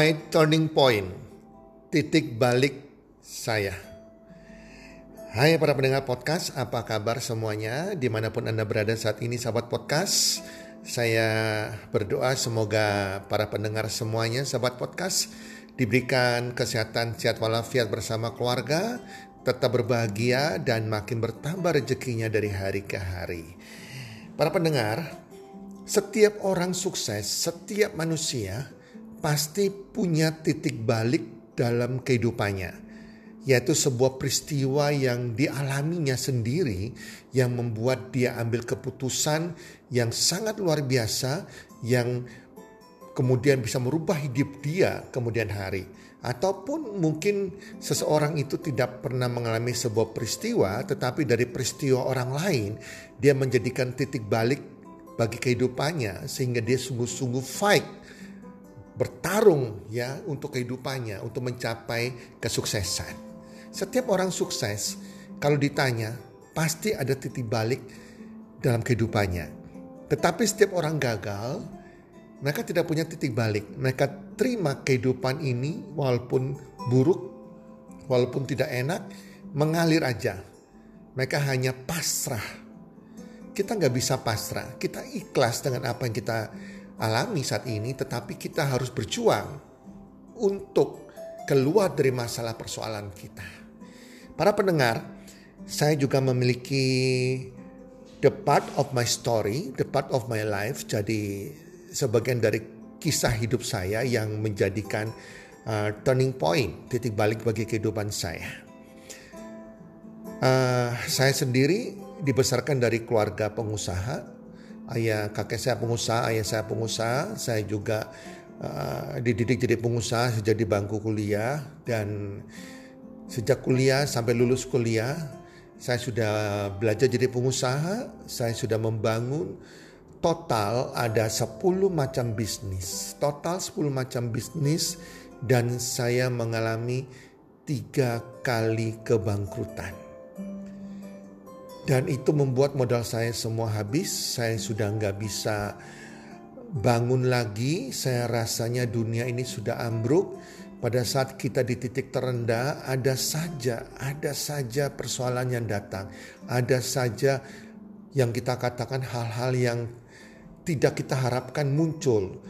My turning point, titik balik saya. Hai para pendengar podcast, apa kabar semuanya? Di mana pun Anda berada saat ini sahabat podcast, saya berdoa semoga para pendengar semuanya sahabat podcast diberikan kesehatan sehat walafiat bersama keluarga, tetap berbahagia dan makin bertambah rezekinya dari hari ke hari. Para pendengar, setiap orang sukses, setiap manusia pasti punya titik balik dalam kehidupannya, yaitu sebuah peristiwa yang dialaminya sendiri yang membuat dia ambil keputusan yang sangat luar biasa yang kemudian bisa merubah hidup dia kemudian hari. Ataupun mungkin seseorang itu tidak pernah mengalami sebuah peristiwa, tetapi dari peristiwa orang lain, dia menjadikan titik balik bagi kehidupannya, sehingga dia sungguh-sungguh fight bertarung ya untuk kehidupannya, untuk mencapai kesuksesan. Setiap orang sukses kalau ditanya pasti ada titik balik dalam kehidupannya. Tetapi setiap orang gagal, mereka tidak punya titik balik. Mereka terima kehidupan ini walaupun buruk, walaupun tidak enak, mengalir aja. Mereka hanya pasrah. Kita nggak bisa pasrah. Kita ikhlas dengan apa yang kita alami saat ini, tetapi kita harus berjuang untuk keluar dari masalah persoalan kita. Para pendengar, saya juga memiliki the part of my story, the part of my life, jadi sebagian dari kisah hidup saya yang menjadikan uh, turning point, titik balik bagi kehidupan saya. Uh, saya sendiri dibesarkan dari keluarga pengusaha ayah kakek saya pengusaha, ayah saya pengusaha, saya juga uh, dididik jadi pengusaha sejak di bangku kuliah dan sejak kuliah sampai lulus kuliah saya sudah belajar jadi pengusaha, saya sudah membangun total ada 10 macam bisnis. Total 10 macam bisnis dan saya mengalami tiga kali kebangkrutan. Dan itu membuat modal saya semua habis. Saya sudah nggak bisa bangun lagi. Saya rasanya dunia ini sudah ambruk. Pada saat kita di titik terendah, ada saja, ada saja persoalan yang datang. Ada saja yang kita katakan hal-hal yang tidak kita harapkan muncul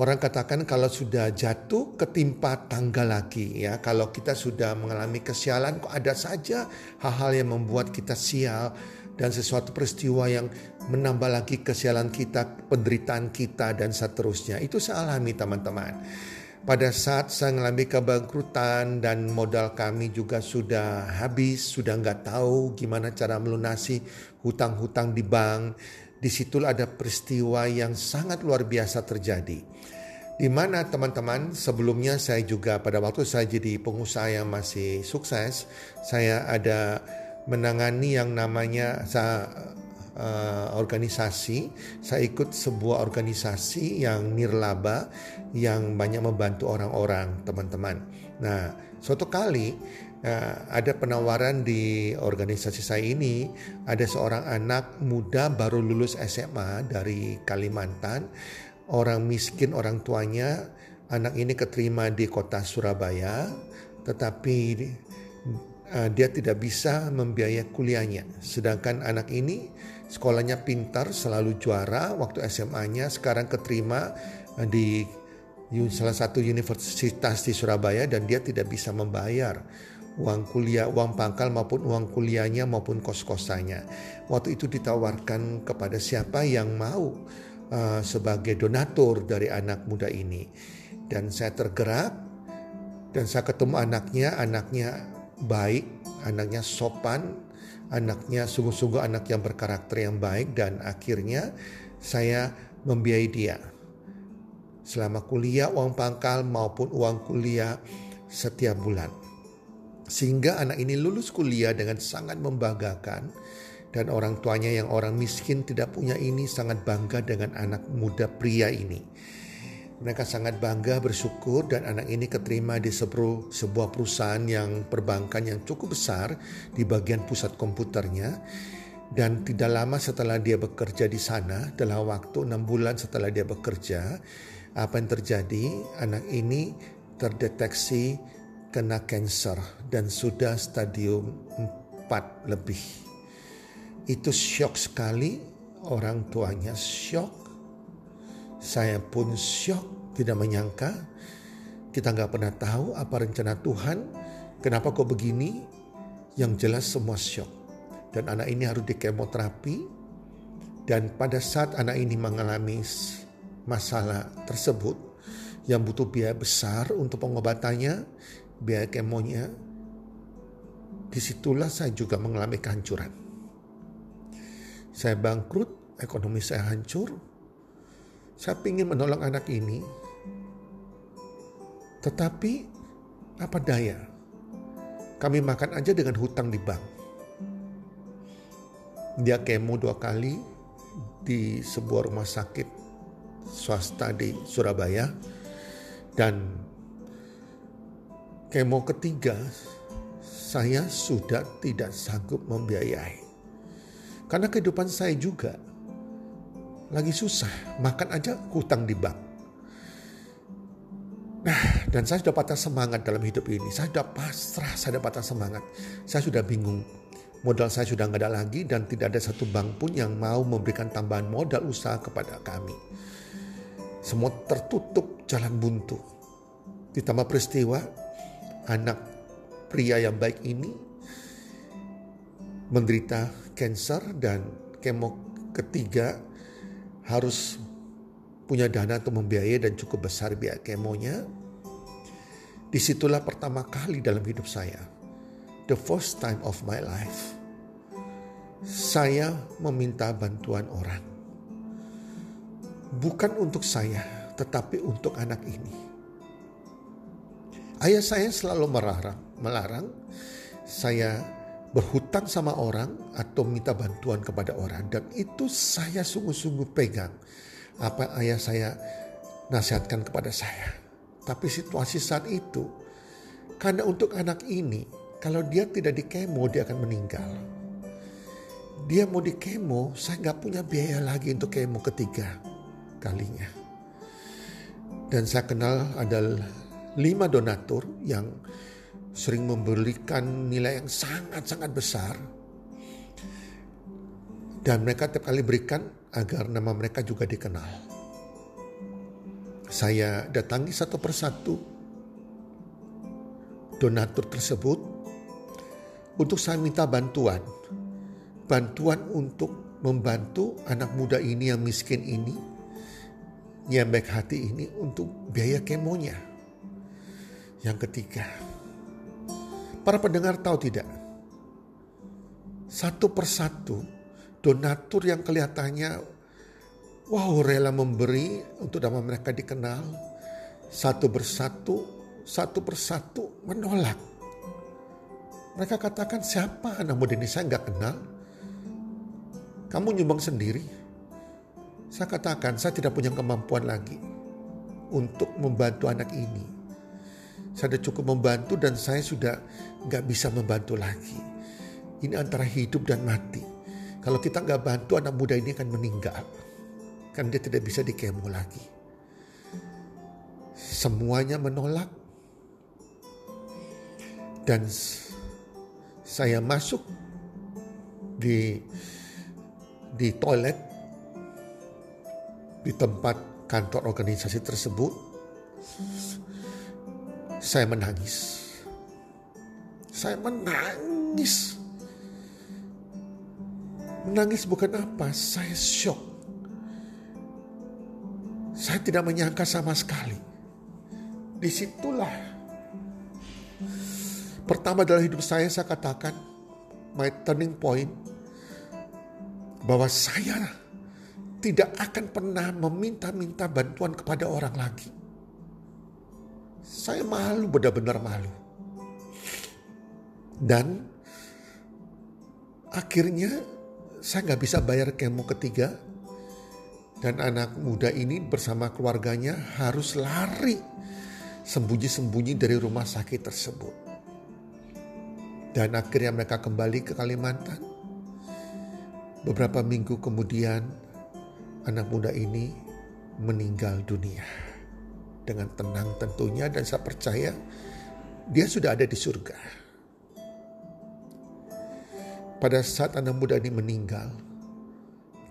Orang katakan kalau sudah jatuh ketimpa tangga lagi ya. Kalau kita sudah mengalami kesialan kok ada saja hal-hal yang membuat kita sial dan sesuatu peristiwa yang menambah lagi kesialan kita, penderitaan kita dan seterusnya. Itu saya alami teman-teman. Pada saat saya mengalami kebangkrutan dan modal kami juga sudah habis, sudah nggak tahu gimana cara melunasi hutang-hutang di bank di situ ada peristiwa yang sangat luar biasa terjadi. Di mana teman-teman sebelumnya saya juga pada waktu saya jadi pengusaha yang masih sukses, saya ada menangani yang namanya saya, uh, organisasi. Saya ikut sebuah organisasi yang nirlaba yang banyak membantu orang-orang, teman-teman. Nah, suatu kali Nah, ada penawaran di organisasi saya ini, ada seorang anak muda baru lulus SMA dari Kalimantan, orang miskin orang tuanya, anak ini keterima di kota Surabaya, tetapi uh, dia tidak bisa membiayai kuliahnya. Sedangkan anak ini sekolahnya pintar, selalu juara waktu SMA-nya, sekarang keterima uh, di salah satu universitas di Surabaya dan dia tidak bisa membayar uang kuliah, uang pangkal maupun uang kuliahnya maupun kos-kosannya. Waktu itu ditawarkan kepada siapa yang mau uh, sebagai donatur dari anak muda ini. Dan saya tergerak dan saya ketemu anaknya, anaknya baik, anaknya sopan, anaknya sungguh-sungguh anak yang berkarakter yang baik dan akhirnya saya membiayai dia. Selama kuliah uang pangkal maupun uang kuliah setiap bulan. Sehingga anak ini lulus kuliah dengan sangat membanggakan dan orang tuanya yang orang miskin tidak punya ini sangat bangga dengan anak muda pria ini. Mereka sangat bangga bersyukur dan anak ini keterima di sebuah perusahaan yang perbankan yang cukup besar di bagian pusat komputernya. Dan tidak lama setelah dia bekerja di sana, dalam waktu enam bulan setelah dia bekerja, apa yang terjadi? Anak ini terdeteksi kena cancer dan sudah stadium 4 lebih. Itu shock sekali, orang tuanya shock, saya pun shock, tidak menyangka. Kita nggak pernah tahu apa rencana Tuhan. Kenapa kok begini? Yang jelas semua shock. Dan anak ini harus dikemoterapi. Dan pada saat anak ini mengalami masalah tersebut, yang butuh biaya besar untuk pengobatannya, biaya kemonya, di situlah saya juga mengalami kehancuran. Saya bangkrut, ekonomi saya hancur, saya ingin menolong anak ini. Tetapi apa daya? Kami makan aja dengan hutang di bank. Dia kemo dua kali di sebuah rumah sakit swasta di Surabaya. Dan kemo ketiga saya sudah tidak sanggup membiayai. Karena kehidupan saya juga lagi susah, makan aja hutang di bank. Nah, dan saya sudah patah semangat dalam hidup ini. Saya sudah pasrah, saya sudah patah semangat. Saya sudah bingung. Modal saya sudah nggak ada lagi dan tidak ada satu bank pun yang mau memberikan tambahan modal usaha kepada kami. Semua tertutup jalan buntu. Ditambah peristiwa anak pria yang baik ini menderita cancer dan kemo ketiga harus punya dana untuk membiayai dan cukup besar biaya kemonya. Di situlah pertama kali dalam hidup saya, the first time of my life, saya meminta bantuan orang. Bukan untuk saya, tetapi untuk anak ini. Ayah saya selalu melarang, melarang saya berhutang sama orang atau minta bantuan kepada orang dan itu saya sungguh-sungguh pegang apa ayah saya nasihatkan kepada saya. Tapi situasi saat itu karena untuk anak ini kalau dia tidak di kemo dia akan meninggal. Dia mau di kemo, saya nggak punya biaya lagi untuk kemo ketiga kalinya. Dan saya kenal ada lima donatur yang sering memberikan nilai yang sangat-sangat besar. Dan mereka tiap kali berikan agar nama mereka juga dikenal. Saya datangi satu persatu donatur tersebut untuk saya minta bantuan. Bantuan untuk membantu anak muda ini yang miskin ini, yang baik hati ini untuk biaya kemonya. Yang ketiga, Para pendengar tahu tidak? Satu persatu donatur yang kelihatannya wow rela memberi untuk nama mereka dikenal. Satu persatu, satu persatu menolak. Mereka katakan siapa anak muda ini saya nggak kenal. Kamu nyumbang sendiri. Saya katakan saya tidak punya kemampuan lagi untuk membantu anak ini saya sudah cukup membantu dan saya sudah nggak bisa membantu lagi. Ini antara hidup dan mati. Kalau kita nggak bantu anak muda ini akan meninggal. Kan dia tidak bisa dikemo lagi. Semuanya menolak. Dan Saya masuk di di toilet di tempat kantor organisasi tersebut. Saya menangis. Saya menangis. Menangis bukan apa, saya shock. Saya tidak menyangka sama sekali. Di situlah pertama dalam hidup saya saya katakan my turning point bahwa saya tidak akan pernah meminta-minta bantuan kepada orang lagi. Saya malu, benar-benar malu. Dan akhirnya saya nggak bisa bayar kemo ketiga. Dan anak muda ini bersama keluarganya harus lari sembunyi-sembunyi dari rumah sakit tersebut. Dan akhirnya mereka kembali ke Kalimantan. Beberapa minggu kemudian anak muda ini meninggal dunia. Dengan tenang tentunya dan saya percaya dia sudah ada di surga. Pada saat anak muda ini meninggal,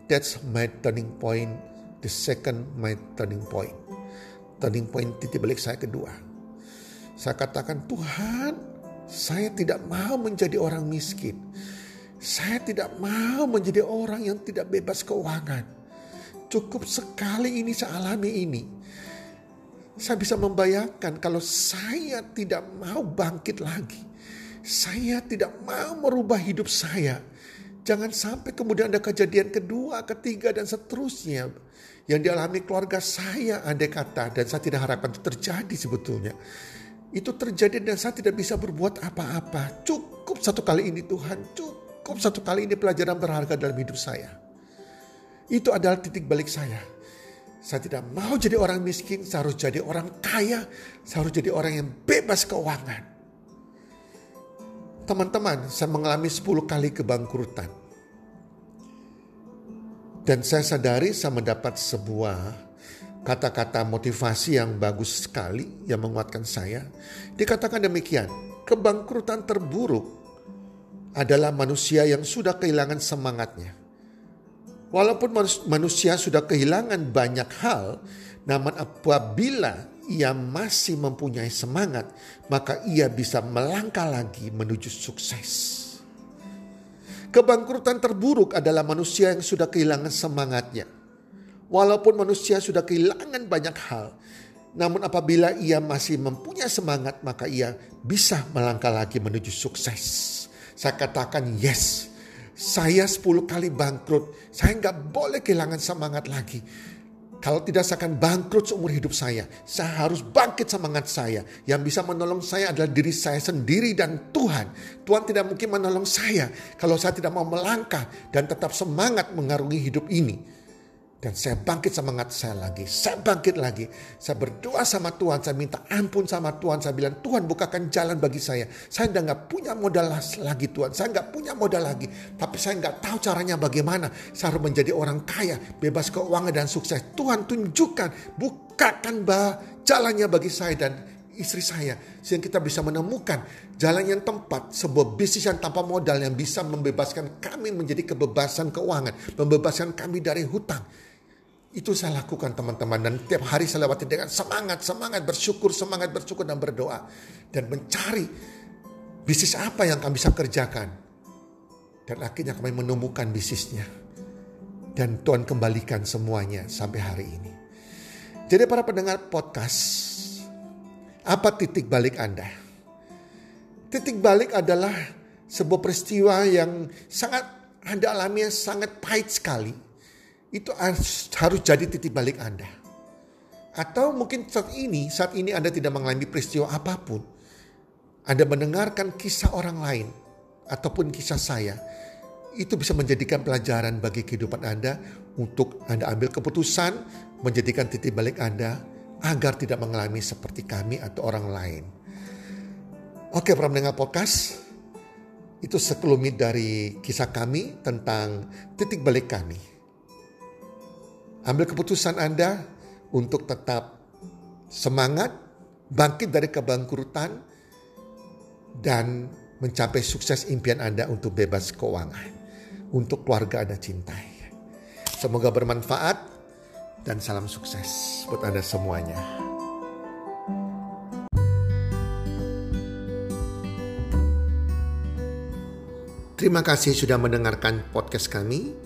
that's my turning point, the second my turning point. Turning point titik balik saya kedua. Saya katakan, Tuhan, saya tidak mau menjadi orang miskin. Saya tidak mau menjadi orang yang tidak bebas keuangan. Cukup sekali ini saya alami ini. Saya bisa membayangkan kalau saya tidak mau bangkit lagi. Saya tidak mau merubah hidup saya. Jangan sampai kemudian ada kejadian kedua, ketiga, dan seterusnya. Yang dialami keluarga saya andai kata. Dan saya tidak harapkan itu terjadi sebetulnya. Itu terjadi dan saya tidak bisa berbuat apa-apa. Cukup satu kali ini Tuhan. Cukup satu kali ini pelajaran berharga dalam hidup saya. Itu adalah titik balik saya. Saya tidak mau jadi orang miskin, saya harus jadi orang kaya, saya harus jadi orang yang bebas keuangan. Teman-teman, saya mengalami 10 kali kebangkrutan. Dan saya sadari saya mendapat sebuah kata-kata motivasi yang bagus sekali yang menguatkan saya. Dikatakan demikian, kebangkrutan terburuk adalah manusia yang sudah kehilangan semangatnya. Walaupun manusia sudah kehilangan banyak hal, namun apabila ia masih mempunyai semangat, maka ia bisa melangkah lagi menuju sukses. Kebangkrutan terburuk adalah manusia yang sudah kehilangan semangatnya. Walaupun manusia sudah kehilangan banyak hal, namun apabila ia masih mempunyai semangat, maka ia bisa melangkah lagi menuju sukses. Saya katakan yes, saya 10 kali bangkrut. Saya nggak boleh kehilangan semangat lagi. Kalau tidak saya akan bangkrut seumur hidup saya. Saya harus bangkit semangat saya. Yang bisa menolong saya adalah diri saya sendiri dan Tuhan. Tuhan tidak mungkin menolong saya kalau saya tidak mau melangkah dan tetap semangat mengarungi hidup ini. Dan saya bangkit semangat saya lagi. Saya bangkit lagi. Saya berdoa sama Tuhan. Saya minta ampun sama Tuhan. Saya bilang Tuhan bukakan jalan bagi saya. Saya udah gak punya modal lagi Tuhan. Saya gak punya modal lagi. Tapi saya gak tahu caranya bagaimana. Saya harus menjadi orang kaya. Bebas keuangan dan sukses. Tuhan tunjukkan. Bukakan jalannya bagi saya dan istri saya. Sehingga kita bisa menemukan jalan yang tempat. Sebuah bisnis yang tanpa modal yang bisa membebaskan kami menjadi kebebasan keuangan. Membebaskan kami dari hutang itu saya lakukan teman-teman dan tiap hari saya lewati dengan semangat, semangat bersyukur, semangat bersyukur dan berdoa dan mencari bisnis apa yang kami bisa kerjakan. Dan akhirnya kami menemukan bisnisnya. Dan Tuhan kembalikan semuanya sampai hari ini. Jadi para pendengar podcast, apa titik balik Anda? Titik balik adalah sebuah peristiwa yang sangat Anda alami yang sangat pahit sekali itu harus jadi titik balik Anda. Atau mungkin saat ini, saat ini Anda tidak mengalami peristiwa apa pun. Anda mendengarkan kisah orang lain ataupun kisah saya. Itu bisa menjadikan pelajaran bagi kehidupan Anda untuk Anda ambil keputusan menjadikan titik balik Anda agar tidak mengalami seperti kami atau orang lain. Oke, para mendengar podcast, itu sekelumit dari kisah kami tentang titik balik kami. Ambil keputusan Anda untuk tetap semangat, bangkit dari kebangkrutan, dan mencapai sukses impian Anda untuk bebas keuangan, untuk keluarga Anda cintai. Semoga bermanfaat dan salam sukses buat Anda semuanya. Terima kasih sudah mendengarkan podcast kami.